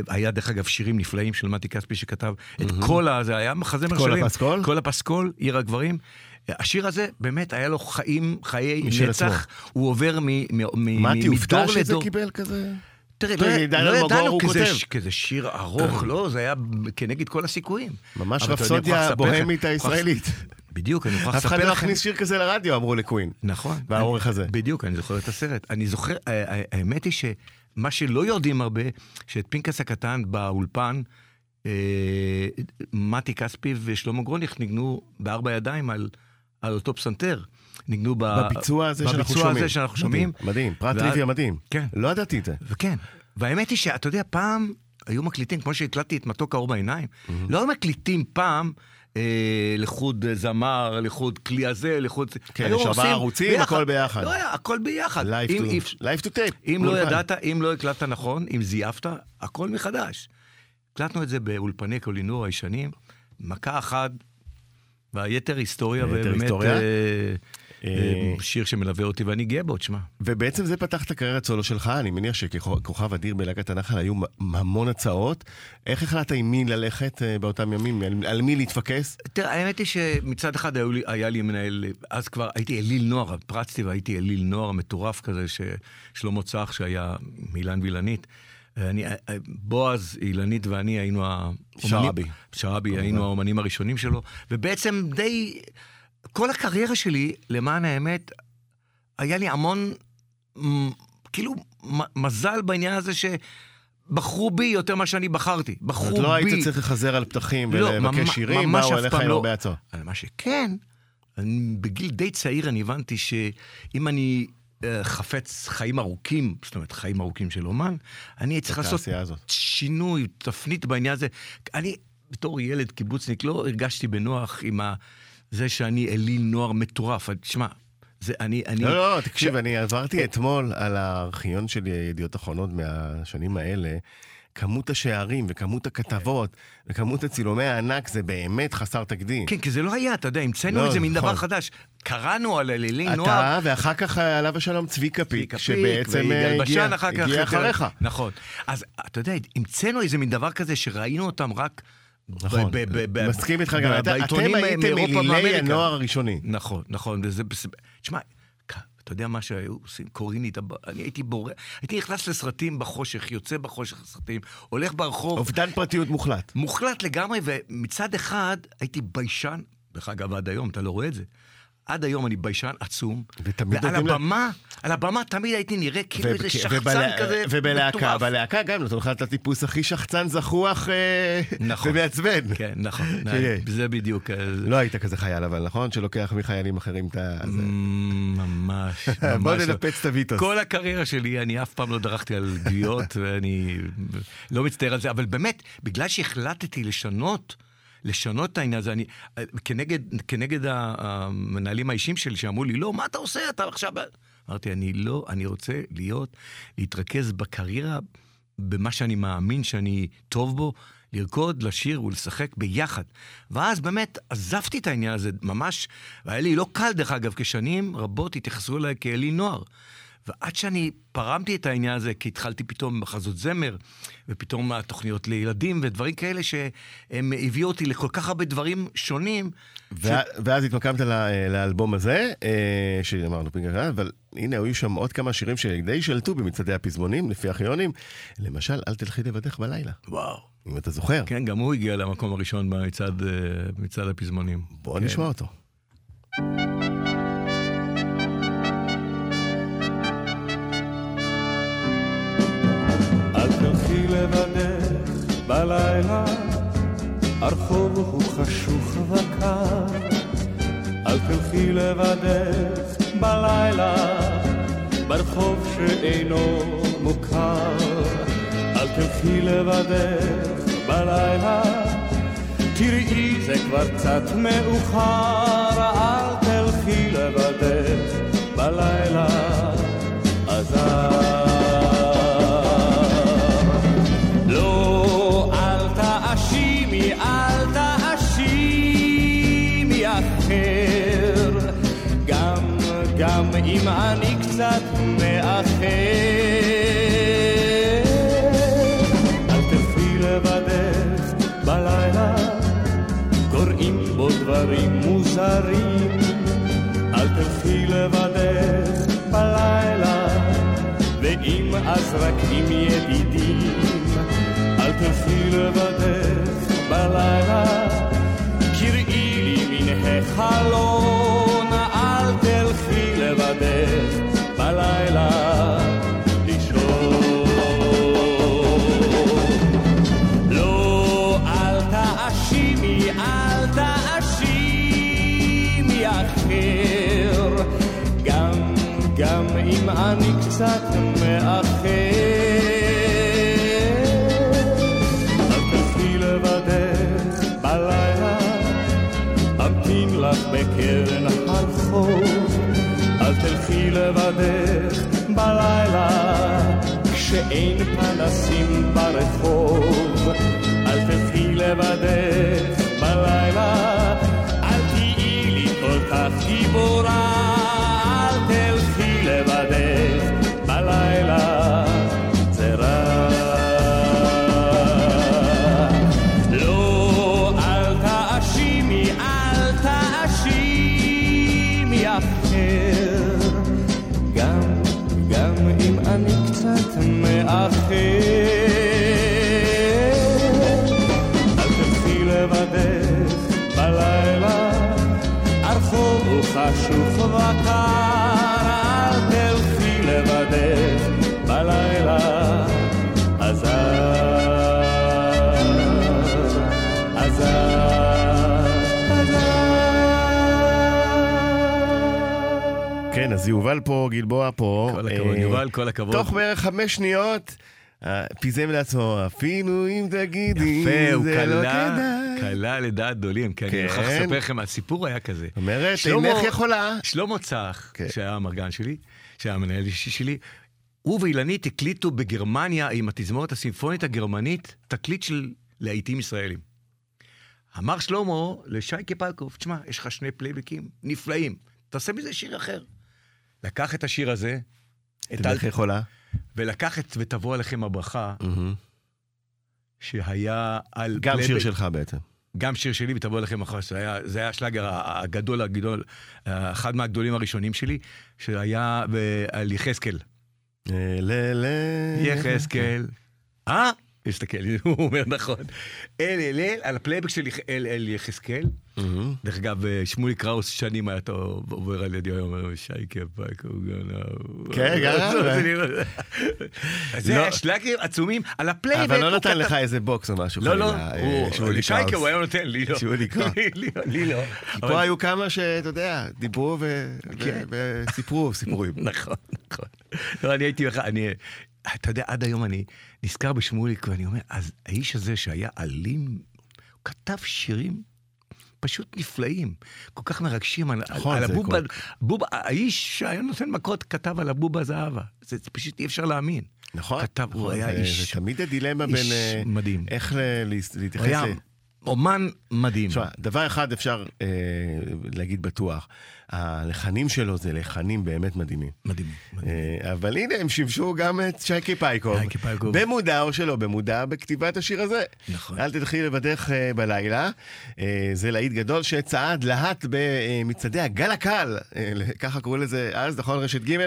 היה דרך אגב שירים נפלאים של מתי כספי שכתב את כל ה... זה היה מחזמר כל שלם. הפסקול? כל הפסקול, עיר הגברים. השיר הזה, באמת, היה לו חיים, חיי נצח. הוא עובר מ- מ- מ- מתי מדור הופתע שזה לדור. קיבל כזה? תראה, לא, ידענו כזה. ש- שיר ארוך, לא, זה היה כנגד כל הסיכויים. ממש אני מוכרח רפסודיה לספר לכם- בוהמית הישראלית. בדיוק, אני מוכרח אף אחד לספר לא לכם. הכניס שיר כזה לרדיו, אמרו לקווין. נכון. אני- הזה. בדיוק, אני זוכר את הסרט. אני זוכר, האמת היא שמה שלא יודעים הרבה, שאת פנקס הקטן באולפן, אה, מתי כספי ושלמה גרוניך ניגנו בארבע ידיים על, על אותו פסנתר. ניגנו ב... בביצוע הזה שאנחנו בביצוע שומעים. הזה שאנחנו שומעים. מדהים, מדהים, פרט ואז- טריוויה מדהים. כן. לא ידעתי את זה. וכן, והאמת היא שאתה יודע, פעם היו מקליטים, כמו שהקלטתי את מתוק האור בעיניים, לא היו מקליטים פעם אה, לחוד זמר, לחוד כלי הזה, לחוד... כן, יש ארבעה ערוצים, הכל ביחד. לא הכל ביחד. Live to- אם, live to tape. אם לא. ידעת, אם לא הקלטת נכון, אם זייפת, הכל מחדש. הקלטנו את זה באולפני קולינור הישנים, מכה אחת, והיתר היסטוריה, ובאמת היסטוריה. אה, אה, אה, שיר שמלווה אותי, ואני גאה בו, תשמע. ובעצם זה פתח את הקריירת סולו שלך, אני מניח שכוכב אדיר בלהקת הנחל היו המון הצעות. איך החלטת עם מי ללכת אה, באותם ימים? על- מי להתפקס? תראה, האמת היא שמצד אחד היה לי מנהל, אז כבר הייתי אליל נוער, פרצתי והייתי אליל נוער מטורף כזה, ששלמה צח, שהיה מאילן וילנית. אני, בועז, אילנית ואני היינו האומנים... שרעבי. שרעבי, היינו האומנים הראשונים שלו, ובעצם די... כל הקריירה שלי, למען האמת, היה לי המון, כאילו, מזל בעניין הזה שבחרו בי יותר ממה שאני בחרתי. בחרו את בי. לא היית צריך לחזר על פתחים לא, ולבקש שירים, באו אליך עם. הרבה הצעות. אבל מה שכן, בגיל די צעיר אני הבנתי שאם אני אה, חפץ חיים ארוכים, זאת אומרת חיים ארוכים של אומן, אני צריך לעשות הזאת. שינוי, תפנית בעניין הזה. אני בתור ילד קיבוצניק לא הרגשתי בנוח עם ה... זה שאני אליל נוער מטורף. תשמע, זה אני... אני לא, לא, תקשיב, אני עברתי אתמול על הארכיון של ידיעות אחרונות מהשנים האלה. כמות השערים וכמות הכתבות וכמות הצילומי הענק זה באמת חסר תקדים. כן, כי זה לא היה, אתה יודע, המצאנו לא, איזה מין דבר נכון. חדש. קראנו על אלילי נוער. אתה, ואחר כך עליו השלום צביקה פיק, שבעצם אה, הגיע הגיע. אחריך. נכון. אז אתה יודע, המצאנו איזה מין דבר כזה שראינו אותם רק... נכון, מסכים איתך גם, אתם הייתם אלילי. הנוער הראשוני. נכון, נכון, וזה... בס- תשמע, אתה יודע מה שהיו עושים? קוראים לי את הב... אני הייתי בורא... הייתי נכנס לסרטים בחושך, יוצא בחושך לסרטים, הולך ברחוב. אובדן פרטיות מוחלט. מוחלט לגמרי, ומצד אחד הייתי ביישן, דרך אגב, עד היום, אתה לא רואה את זה. עד היום אני ביישן עצום, ותמיד ועל נותנים לה- הבמה, על הבמה תמיד הייתי נראה כאילו איזה שחצן ובלה- כזה ובלהקה, מטורף. בלהקה גם נותנים לך את הטיפוס הכי שחצן, זחוח אה, נכון. ומעצבן. כן, נכון, [laughs] שיש. זה בדיוק. אה, לא היית כזה חייל אבל, נכון? שלוקח מחיילים אחרים את ה... ממש, [laughs] ממש. בוא לא. ננפץ את הוויטוס. כל הקריירה שלי, אני אף פעם לא דרכתי על גוויות, [laughs] ואני לא מצטער על זה, אבל באמת, בגלל שהחלטתי לשנות, לשנות את העניין הזה. אני, כנגד, כנגד המנהלים האישיים שלי שאמרו לי, לא, מה אתה עושה? אתה עכשיו... אמרתי, אני לא, אני רוצה להיות, להתרכז בקריירה, במה שאני מאמין שאני טוב בו, לרקוד, לשיר ולשחק ביחד. ואז באמת עזבתי את העניין הזה ממש, והיה לי לא קל דרך אגב, כשנים רבות התייחסו אליי כאלי נוער. ועד שאני פרמתי את העניין הזה, כי התחלתי פתאום מחזות זמר, ופתאום התוכניות לילדים ודברים כאלה שהם הביאו אותי לכל כך הרבה דברים שונים. ו... ש... ואז התמקמת לאלבום הזה, אה, שאמרנו פינגר, אבל הנה, היו שם עוד כמה שירים שדי שלטו במצעדי הפזמונים, לפי אחיונים. למשל, אל תלכי לבדך בלילה. וואו. אם אתה זוכר. כן, גם הוא הגיע למקום הראשון במצעד, אה, הפזמונים. בוא כן. נשמע אותו. אל בלילה, הרחוב הוא חשוך וקר. אל תלכי לבדך בלילה, ברחוב שאינו מוכר. אל תלכי לבדך בלילה, תראי זה כבר קצת מאוחר. אל תלכי לבדך אז רק עם ידידים. אל תלכי לבדך בלילה, קראי לי מן החלון, אל תלכי לבדך בלילה. לא, גם אם אני קצת מאחר. לבדך בלילה, כשאין פנסים ברחוב. אל תלכי לבדך בלילה, אל תהיי לי כל כך גיבורה. אל תלכי לבדך בלילה, זה רע. לא, אל תאשימי, אל תאשימי אחר, מאחר. אל אז יובל פה, גלבוע פה. כל הכבוד, אה, יובל, כל הכבוד. תוך בערך חמש שניות, אה, פיזם לעצמו, אפילו אם תגידי, זה לא כדאי. קלע לדעת גדולים, כי אני כן. מוכרח לספר לכם, הסיפור היה כזה. אומרת, אינך יכולה. שלמה צח, כן. שהיה האמרגן שלי, שהיה המנהל אישי שלי, הוא ואילנית הקליטו בגרמניה עם התזמורת הסימפונית הגרמנית תקליט של להיטים ישראלים. אמר שלמה לשייקה פייקוב, תשמע, יש לך שני פלייבקים נפלאים, תעשה מזה שיר אחר. לקח את השיר הזה, את אינך יכולה. ולקח את ותבוא עליכם הברכה, מהמם. שהיה על גם שיר שלך בעצם. גם שיר שלי, ותבוא לכם אחר, זה היה, זה היה השלאגר הגדול, הגדול, אחד מהגדולים הראשונים שלי, שהיה ב- על יחזקאל. אה. יחזקאל. אה? תסתכל, [laughs] הוא אומר נכון. אל אל אל, על הפלייבק של אל אל יחזקאל. מהמם. דרך אגב, אה, שמולי קראוס שנים היה עובר על ידי, הוא אומר, שייקה פאק, הוא גנב. כן, [laughs] גנב. זה לא. שלאגרים עצומים על הפלייבק. אבל לא נתן לך איזה בוקס או משהו. לא, לא, שמולי שייקה קראוס. הוא היה נותן, לי לא. שמולי קראוס. [laughs] לי לא, לא. פה היו כמה שאתה יודע, דיברו כן. וסיפרו סיפורים. נכון, נכון. לא, אני הייתי, אני, אתה יודע, עד היום אני נזכר בשמוליק, ואני אומר, אז האיש הזה שהיה אלים כתב שירים פשוט נפלאים, כל כך מרגשים על, נכון, על הבובה, כל- בובה, האיש שהיה נותן מכות כתב על הבובה זהבה, זה, זה פשוט אי אפשר להאמין. נכון. כתב, הוא נכון, היה זה- איש, זה תמיד הדילמה איש בין... אה, מדהים. איך ל- לה- הוא להתייחס ל... אומן מדהים. תשמע, דבר אחד אפשר אה, להגיד בטוח, הלחנים שלו זה לחנים באמת מדהימים. מדהים. מדהים. אה, אבל הנה, הם שימשו גם את שייקי פייקוב. שייקי פייקוב. במודע או שלא במודע בכתיבת השיר הזה. נכון. אל תלכי לבדך אה, בלילה. אה, זה להיט גדול שצעד להט במצעדי הגל הקל. אה, ככה קראו לזה אז, נכון? רשת ג'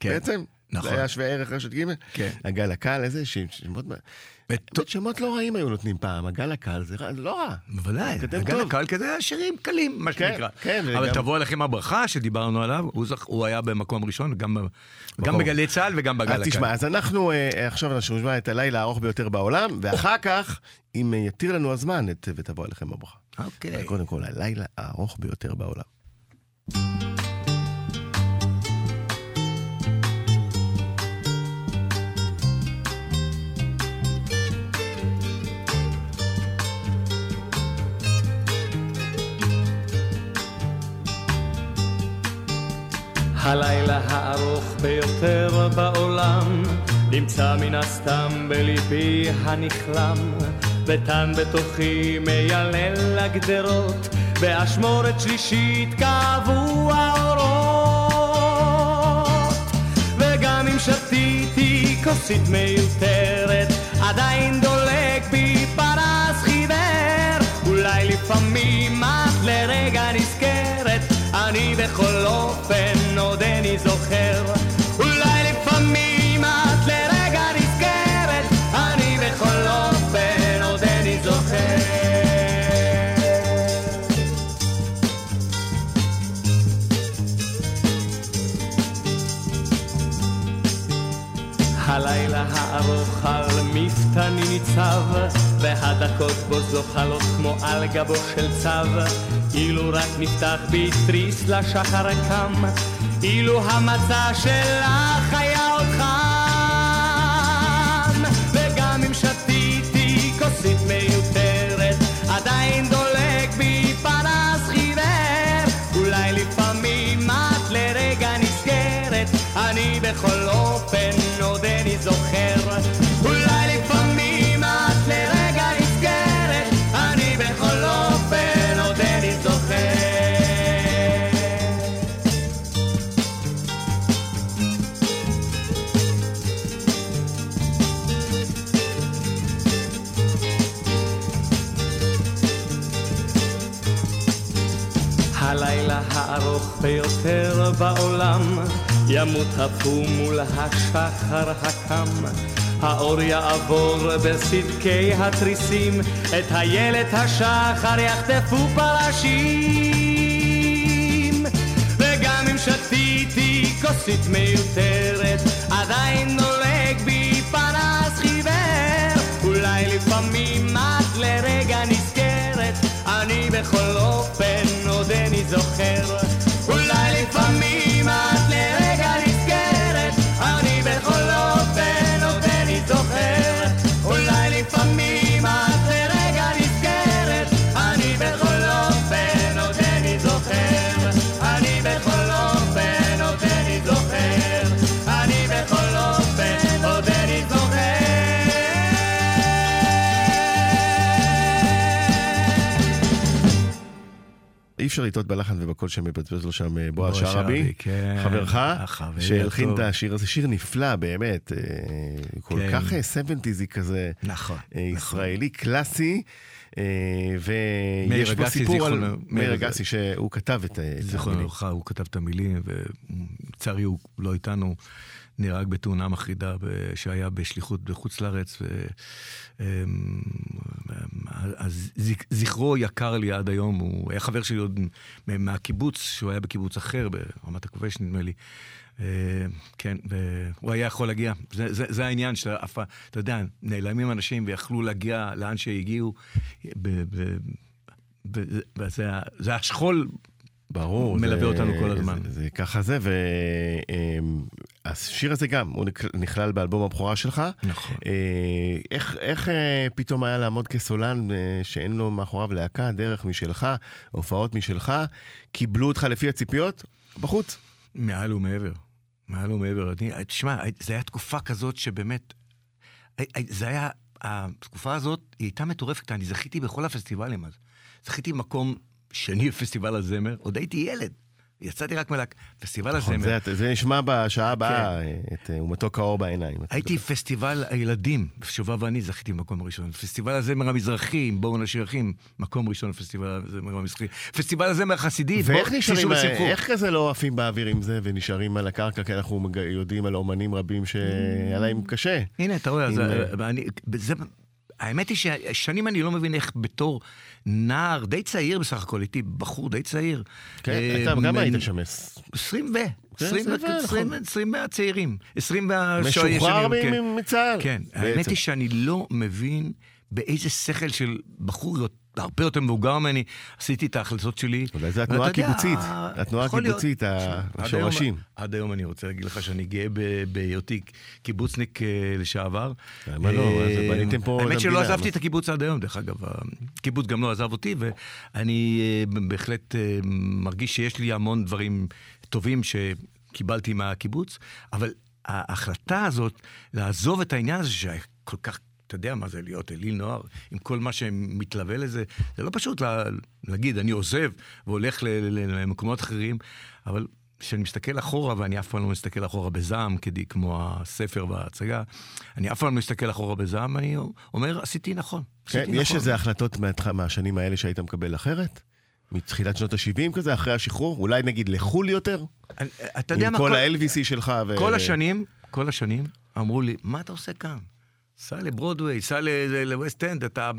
כן. בעצם? נכון. זה היה שווה ערך רשת ג'? כן. הגל הקל, איזה שמות... באמת שמות לא רעים היו נותנים פעם, הגל הקל זה לא רע. בוודאי, הגל. הקהל כזה שירים קלים, מה כן, שנקרא. כן, אבל תבוא עליכם הברכה שדיברנו עליו, הוא היה במקום ראשון, גם. בגלי צה"ל וגם בגל אז הקהל. תשמע, אז אנחנו אה, עכשיו אנחנו נשמע את הלילה הארוך ביותר בעולם, ואחר כך, אם יתיר לנו הזמן, ותבוא עליכם הברכה. אוקיי. קודם כל, הלילה הארוך ביותר בעולם. הלילה הארוך ביותר בעולם נמצא מן הסתם בליבי הנכלם ותן בתוכי מיילל לגדרות באשמורת שלישית כאבו האורות. וגם אם שתיתי כוסית מיותרת עדיין דולק בי פרס חיוור. אולי לפעמים את לרגע נזכרת אני בכל אופן זוכר אולי לפעמים את לרגע נזכרת אני בכל אופן עודני זוכר הלילה הארוך על מפתני ניצב, והדקות בו זוחלות כמו על גבו של צב. אילו רק נפתח בי תריס לשחר קם, אילו המצע שלך היה עוד חם. וגם אם שתיתי כוסית מיותרת, עדיין דולק בי פרס חיוור. אולי לפעמים את לרגע נזכרת, אני בכל אופן בעולם. ימות הפום מול השחר הקם האור יעבור בסדקי התריסים. את איילת השחר יחטפו פרשים. וגם אם שתיתי כוסית מיותרת עדיין דולק בי פרס חיוור. אולי לפעמים את לרגע נזכרת. אני בכל אופן עודני זוכר אפשר לטעות בלחן ובקול שמבזבז לו שם אה, בועז שרעבי, שרעבי, כן. חברך, שהלחין את. השיר הזה, שיר נפלא באמת, אה, כל כן. כך 70'סי כזה, נכון, אה, נכון. ישראלי קלאסי, אה, מאיר ויש פה סיפור על מאיר אגסי שהוא כתב את אה, את זיכרונו המילים. לברכה, הוא כתב את המילים, ולצערי הוא לא איתנו, נהרג בתאונה מחרידה שהיה בשליחות בחוץ לארץ. ו... אמ, אז זכרו יקר לי עד היום, הוא היה חבר שלי עוד מהקיבוץ, שהוא היה בקיבוץ אחר, ברמת הכובש נדמה לי. אה, כן, והוא היה יכול להגיע, זה, זה, זה העניין שאתה אתה יודע, נעלמים אנשים ויכלו להגיע לאן שהגיעו, ב- ב- ב- וזה השכול ברור. מלווה זה- אותנו כל הזמן. זה, זה ככה זה, השיר הזה גם, הוא נכלל באלבום הבכורה שלך. נכון. אה, איך, איך אה, פתאום היה לעמוד כסולן אה, שאין לו מאחוריו להקה, דרך משלך, הופעות משלך, קיבלו אותך לפי הציפיות? בחוץ. מעל ומעבר. מעל ומעבר. אני, תשמע, זו הייתה תקופה כזאת שבאמת... זה היה... התקופה הזאת, היא הייתה מטורפת, אני זכיתי בכל הפסטיבלים אז. זכיתי במקום שני בפסטיבל הזמר, עוד הייתי ילד. יצאתי רק מלהק... פסטיבל נכון, הזמר. זה, זה נשמע בשעה הבאה, את אה, ומתוק האור בעיניים. הייתי פסטיבל הילדים, שובה ואני זכיתי במקום הראשון. פסטיבל הזמר המזרחי, עם בואו נשיר אחים, מקום ראשון בפסטיבל הזמר המזרחי. פסטיבל הזמר החסידי, ואיך נשארים. איך כזה לא עפים באוויר עם זה ונשארים על הקרקע, כי אנחנו יודעים על אומנים רבים שהיה להם קשה. הנה, אתה רואה, עם, אה, אני, זה, האמת היא ששנים אני לא מבין איך בתור נער די צעיר בסך הכל, הייתי בחור די צעיר. כן, אה, אתה גם היית שם. עש- 20 ו... כן, 20 20 ו- 20 נכון. 20 מהצעירים. 20 והשנים. משוחרר כן. מצה"ל. כן, האמת. היא שאני לא מבין באיזה שכל של בחור הרבה יותר מבוגר ממני עשיתי את ההחלטות שלי. אולי זה התנועה הקיבוצית, התנועה. הקיבוצית, השורשים. עד היום אני רוצה להגיד לך שאני גאה בהיותי קיבוצניק אה, לשעבר. למה לא? אה, בניתם פה האמת שלא עזבתי? את הקיבוץ עד היום, דרך אגב. הקיבוץ גם לא עזב אותי, ואני אה, בהחלט מרגיש שיש לי המון דברים טובים שקיבלתי מהקיבוץ, אבל ההחלטה הזאת לעזוב את העניין הזה שהיה כל כך... אתה יודע מה זה להיות אליל נוער, עם כל מה שמתלווה לזה. זה לא פשוט לה, להגיד, אני עוזב והולך ל- ל- למקומות אחרים, אבל כשאני מסתכל אחורה, ואני אף פעם לא מסתכל אחורה בזעם, כדי כמו הספר וההצגה, אני אף פעם לא מסתכל אחורה בזעם, אני אומר, עשיתי נכון. כן, עשיתי יש נכון. איזה החלטות מהתח- מהשנים האלה שהיית מקבל אחרת? מתחילת שנות ה-70 כזה, אחרי השחרור? אולי נגיד לחו"ל יותר? אני- אתה יודע עם מה, כל ה-LVC שלך ו... כל השנים, כל השנים, אמרו לי, מה אתה עושה כאן? סע לברודוויי, סע לווסט אנד, אתה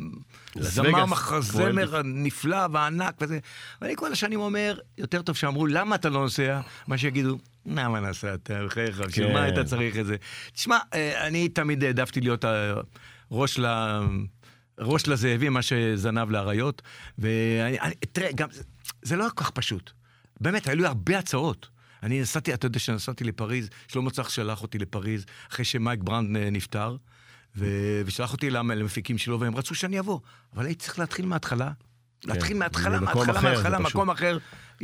זמר מחזמר נפלא וענק וזה. ואני כל השנים אומר, יותר טוב שאמרו, למה אתה לא נוסע? מה שיגידו, למה נסעת? בחייך, בשביל כן. מה היית צריך את זה? תשמע, אה, אני תמיד העדפתי להיות הראש ל... ראש לזאבים, מאשר זנב לאריות. ואני, אני- תראה, גם, זה- לא כל כך פשוט. באמת, היו לי הרבה הצעות. אני נסעתי, אתה יודע שנסעתי לפריז, שלמה צח שלח אותי לפריז, אחרי שמייק ברנד אה, נפטר, ושלח אותי למ- למפיקים שלו, והם רצו שאני אבוא. אבל הייתי צריך להתחיל מההתחלה. להתחיל מההתחלה, מההתחלה, מההתחלה. מקום אחר.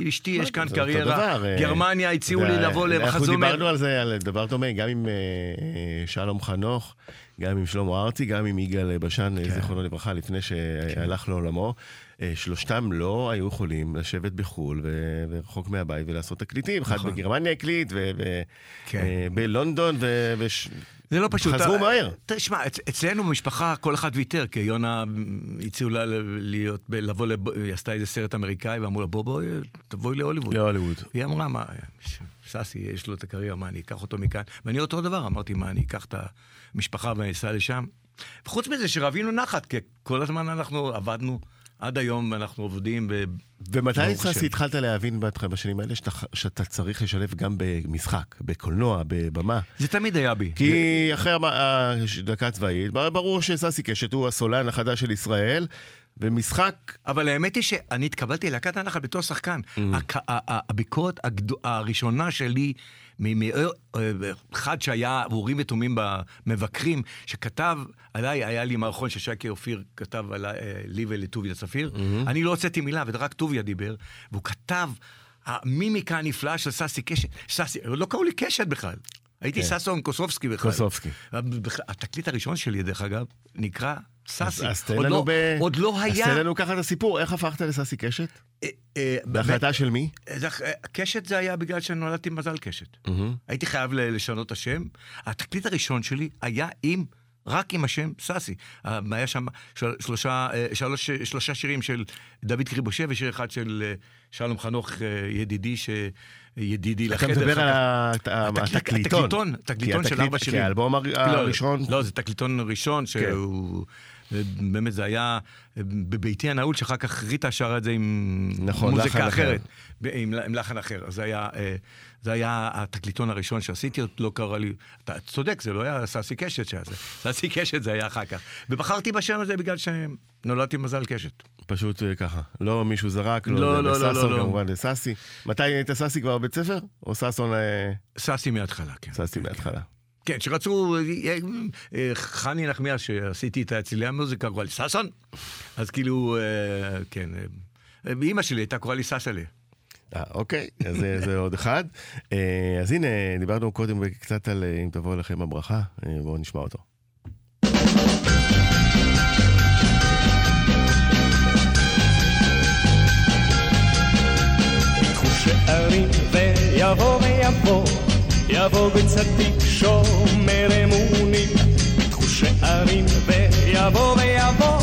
אשתי, יש כאן קריירה. אה, גרמניה, הציעו לי לבוא אנחנו למחזומר. דיברנו על זה, על דבר דומה, גם עם אה, אה, שלום חנוך, גם עם שלמה ארצי, גם עם יגאל בשן, כן. זיכרונו לברכה, לפני שהלך לעולמו. אה, שלושתם לא היו יכולים לשבת בחו"ל ורחוק מהבית ולעשות תקליטים. אחד נכון. בגרמניה הקליט, כן. ובלונדון, ו... וש- זה לא פשוט. חזרו מהר. תשמע, אצ- אצלנו במשפחה כל אחד ויתר, כי יונה מ, הציעו לה להיות, לבוא, לב- היא עשתה איזה סרט אמריקאי, ואמרו לה, בוא בואי, תבואי להוליווד. להוליווד. היא אמרה, מה, ש- סאסי, יש לו את הקריירה, מה, אני אקח אותו מכאן? ואני אותו דבר, אמרתי, מה, אני אקח את המשפחה ואני אסע לשם? וחוץ מזה שרבינו נחת, כי כל הזמן אנחנו עבדנו, עד היום אנחנו עובדים ב... ומתי. ססי, התחלת להבין בשנים האלה, שאתה, שאתה צריך לשלב גם במשחק, בקולנוע, בבמה? זה תמיד היה בי. כי אחרי המ- הדקה הצבאית, ברור שססי קשת הוא הסולן החדש של ישראל, ומשחק... אבל האמת היא שאני התקבלתי ללהקת הנחל בתור שחקן. Mm. הק- הביקורת הגדו- הראשונה שלי, מאחד שהיה אורים ותומים במבקרים, שכתב עליי, היה לי מערכון ששייקי אופיר כתב עליי, אה, לי ולטוביה צפיר. Mm-hmm. אני לא הוצאתי מילה, ורק טוביה דיבר, והוא כתב, המימיקה הנפלאה של ססי קשת, ססי, לא קראו לי קשת בכלל. הייתי כן. ששון קוסובסקי בכלל. קוסובסקי. התקליט הראשון שלי, דרך אגב, נקרא ססי. אז, אז תן לנו לא- ב... עוד לא היה... אז תן לנו ככה את הסיפור, איך הפכת לססי קשת? אה, אה, בהחלטה של מי? זה- אה, קשת זה היה בגלל שנולדתי עם מזל קשת. הייתי חייב לשנות את השם. התקליט הראשון שלי היה עם, רק עם השם סאסי. היה שם של- שלושה, שלוש, שלושה שירים של דוד קריבושה ושיר אחד של שלום חנוך, ידידי, ש... ידידי אתה לחדר. מדבר אחר על התקליטון. התקליטון, של ארבע שירים. כי האלבום הר- לא, הראשון... לא, זה תקליטון ראשון שהוא... באמת זה היה בביתי הנעול, שאחר כך ריטה שרה את זה עם נכון, מוזיקה אחר. אחרת, ב- עם, עם לחן אחר. זה היה, אה, זה היה התקליטון הראשון שעשיתי, לא קרה לי, אתה צודק, זה לא היה סאסי קשת שהיה זה, סאסי קשת זה היה אחר כך. ובחרתי בשם הזה בגלל שנולדתי מזל קשת. פשוט אה, ככה. לא מישהו זרק, לא, לא, לא, לא, לא, לא. כמובן לסאסי. מתי היית סאסי כבר בבית ספר? או ששון... אה, ססי מההתחלה, כן. סאסי מההתחלה. כן, שרצו, אה, חני נחמיאס, שעשיתי את צלילי המוזיקה, קוראה לי ששון. אז כאילו, כן, אימא שלי הייתה קוראה לי ססלי. אה, אוקיי, אז זה, עוד אחד. אז הנה, דיברנו קודם קצת על אם תבוא אליכם הברכה, בואו נשמע אותו. שערים ויבוא ויבוא, יבוא בצדיק שומר אמונים. ייקחו שערים ויבוא ויבוא,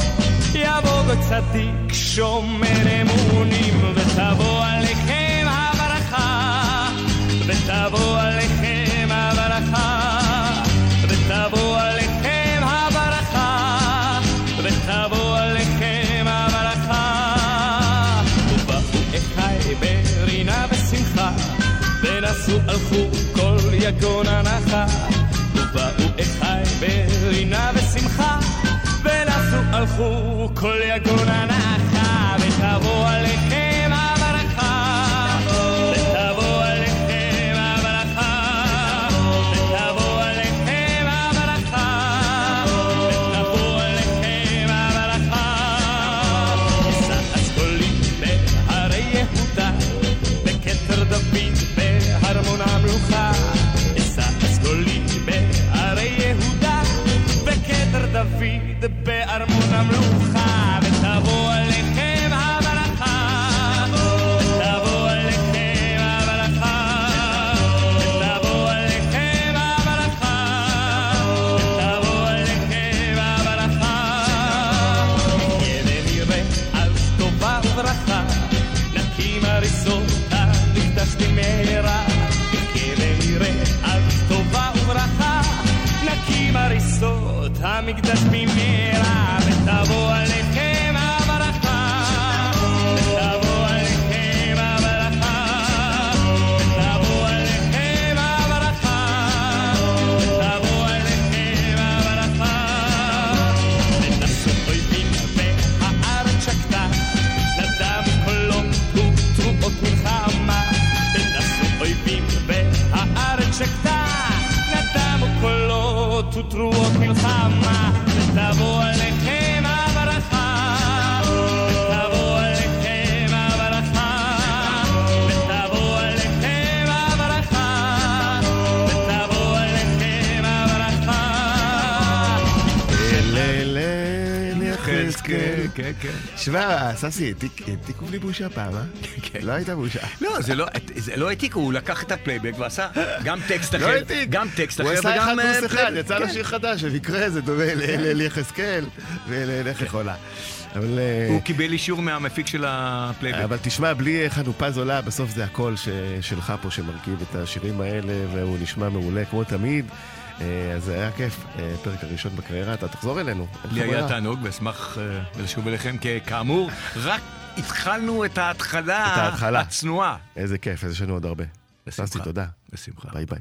יבוא בצדיק שומר אמונים. ותבוא עליכם הברכה, ותבוא עליכם ונסעו הלכו כל יגון הנחה. ובאו אחי ברינה ושמחה, ונסעו הלכו כל יגון הנחה. ותבוא עליכם העתיק- העתיקו בלי בושה פעם, אה? כן. לא הייתה בושה. לא, זה לא, לא העתיק, הוא לקח את הפלייבק ועשה גם טקסט אחר, לא העתיק. גם טקסט אחר הוא עשה אחד וגם... אה, פלוס אחד. יצא לו כן. שיר חדש, במקרה זה דומה לאלי יחזקאל ולאינך יכולה. אבל... אה, הוא קיבל אישור מהמפיק של הפלייבק. אבל תשמע, בלי חנופה זולה, בסוף זה הקול שלך פה שמרכיב את השירים האלה, והוא נשמע מעולה כמו תמיד. אה, אז זה היה כיף, אה, פרק הראשון בקריירה, אתה תחזור אלינו. לי היה. תענוג ואשמח אה, לשוב אליכם, כאמור, רק התחלנו את ההתחלה. הצנועה. איזה כיף, אז יש לנו עוד הרבה. בשמחה. תודה. בשמחה. ביי ביי.